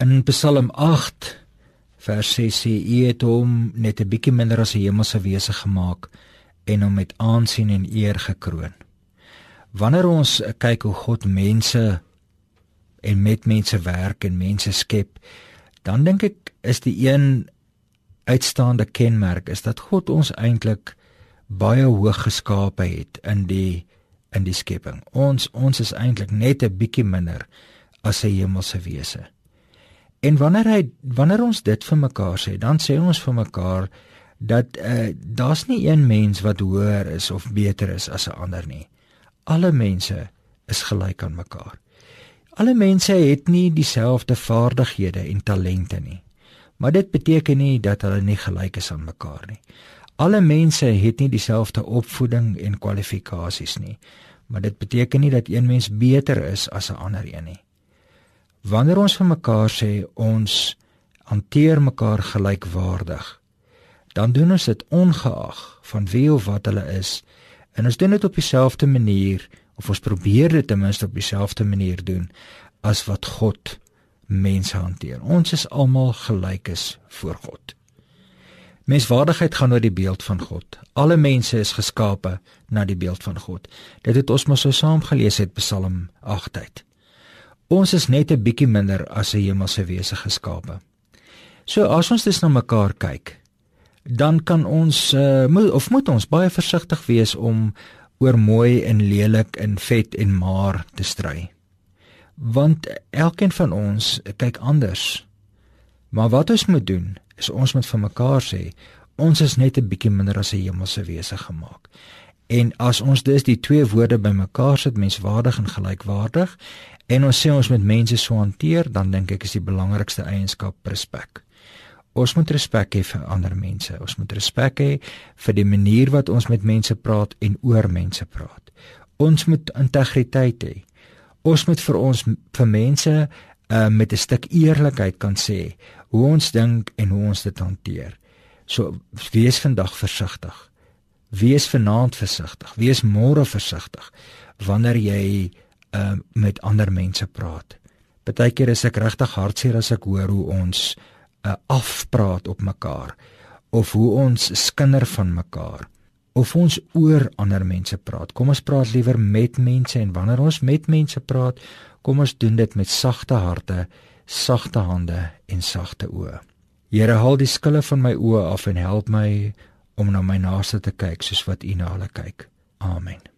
In Psalm 8 vers 6 sê U het hom net 'n bietjie minder as 'n hemelse wese gemaak en hom met aansien en eer gekroon. Wanneer ons kyk hoe God mense en met mense werk en mense skep, dan dink ek is die een uitstaande kenmerk is dat God ons eintlik baie hoog geskape het in die in die skepping. Ons ons is eintlik net 'n bietjie minder as 'n hemelse wese. En wanneer hy wanneer ons dit vir mekaar sê, dan sê ons vir mekaar dat uh, daar's nie een mens wat hoër is of beter is as 'n ander nie. Alle mense is gelyk aan mekaar. Alle mense het nie dieselfde vaardighede en talente nie. Maar dit beteken nie dat hulle nie gelyk is aan mekaar nie. Alle mense het nie dieselfde opvoeding en kwalifikasies nie. Maar dit beteken nie dat een mens beter is as 'n ander een nie. Wanneer ons vir mekaar sê ons hanteer mekaar gelykwaardig, dan doen ons dit ongeag van wie of wat hulle is en ons doen dit op dieselfde manier of ons probeer dit ten minste op dieselfde manier doen as wat God mense hanteer. Ons is almal gelykes voor God. Menswaardigheid gaan oor die beeld van God. Alle mense is geskape na die beeld van God. Dit het ons mos so saam gelees het Psalm 8 uit. Ons is net 'n bietjie minder as 'n hemelse wese geskape. So as ons dis na mekaar kyk, dan kan ons uh, moet of moet ons baie versigtig wees om oor mooi en lelik en vet en maar te stry. Want elkeen van ons kyk anders. Maar wat ons moet doen, is ons moet vir mekaar sê, ons is net 'n bietjie minder as 'n hemelse wese gemaak. En as ons dus die twee woorde bymekaar sit, menswaardig en gelykwaardig, en ons sê ons moet mense so hanteer, dan dink ek is die belangrikste eienskap respek. Ons moet respek hê vir ander mense. Ons moet respek hê vir die manier wat ons met mense praat en oor mense praat. Ons moet integriteit hê. Ons moet vir ons vir mense uh, met 'n stuk eerlikheid kan sê hoe ons dink en hoe ons dit hanteer. So wees vandag versigtig. Wees vanaand versigtig. Wees môre versigtig wanneer jy uh, met ander mense praat. Partykeer is ek regtig hartseer as ek hoor hoe ons uh, afpraat op mekaar of hoe ons skinder van mekaar of ons oor ander mense praat. Kom ons praat liewer met mense en wanneer ons met mense praat, kom ons doen dit met sagte harte, sagte hande en sagte oë. Here, haal die skille van my oë af en help my om na my naaste te kyk soos wat U na hulle kyk. Amen.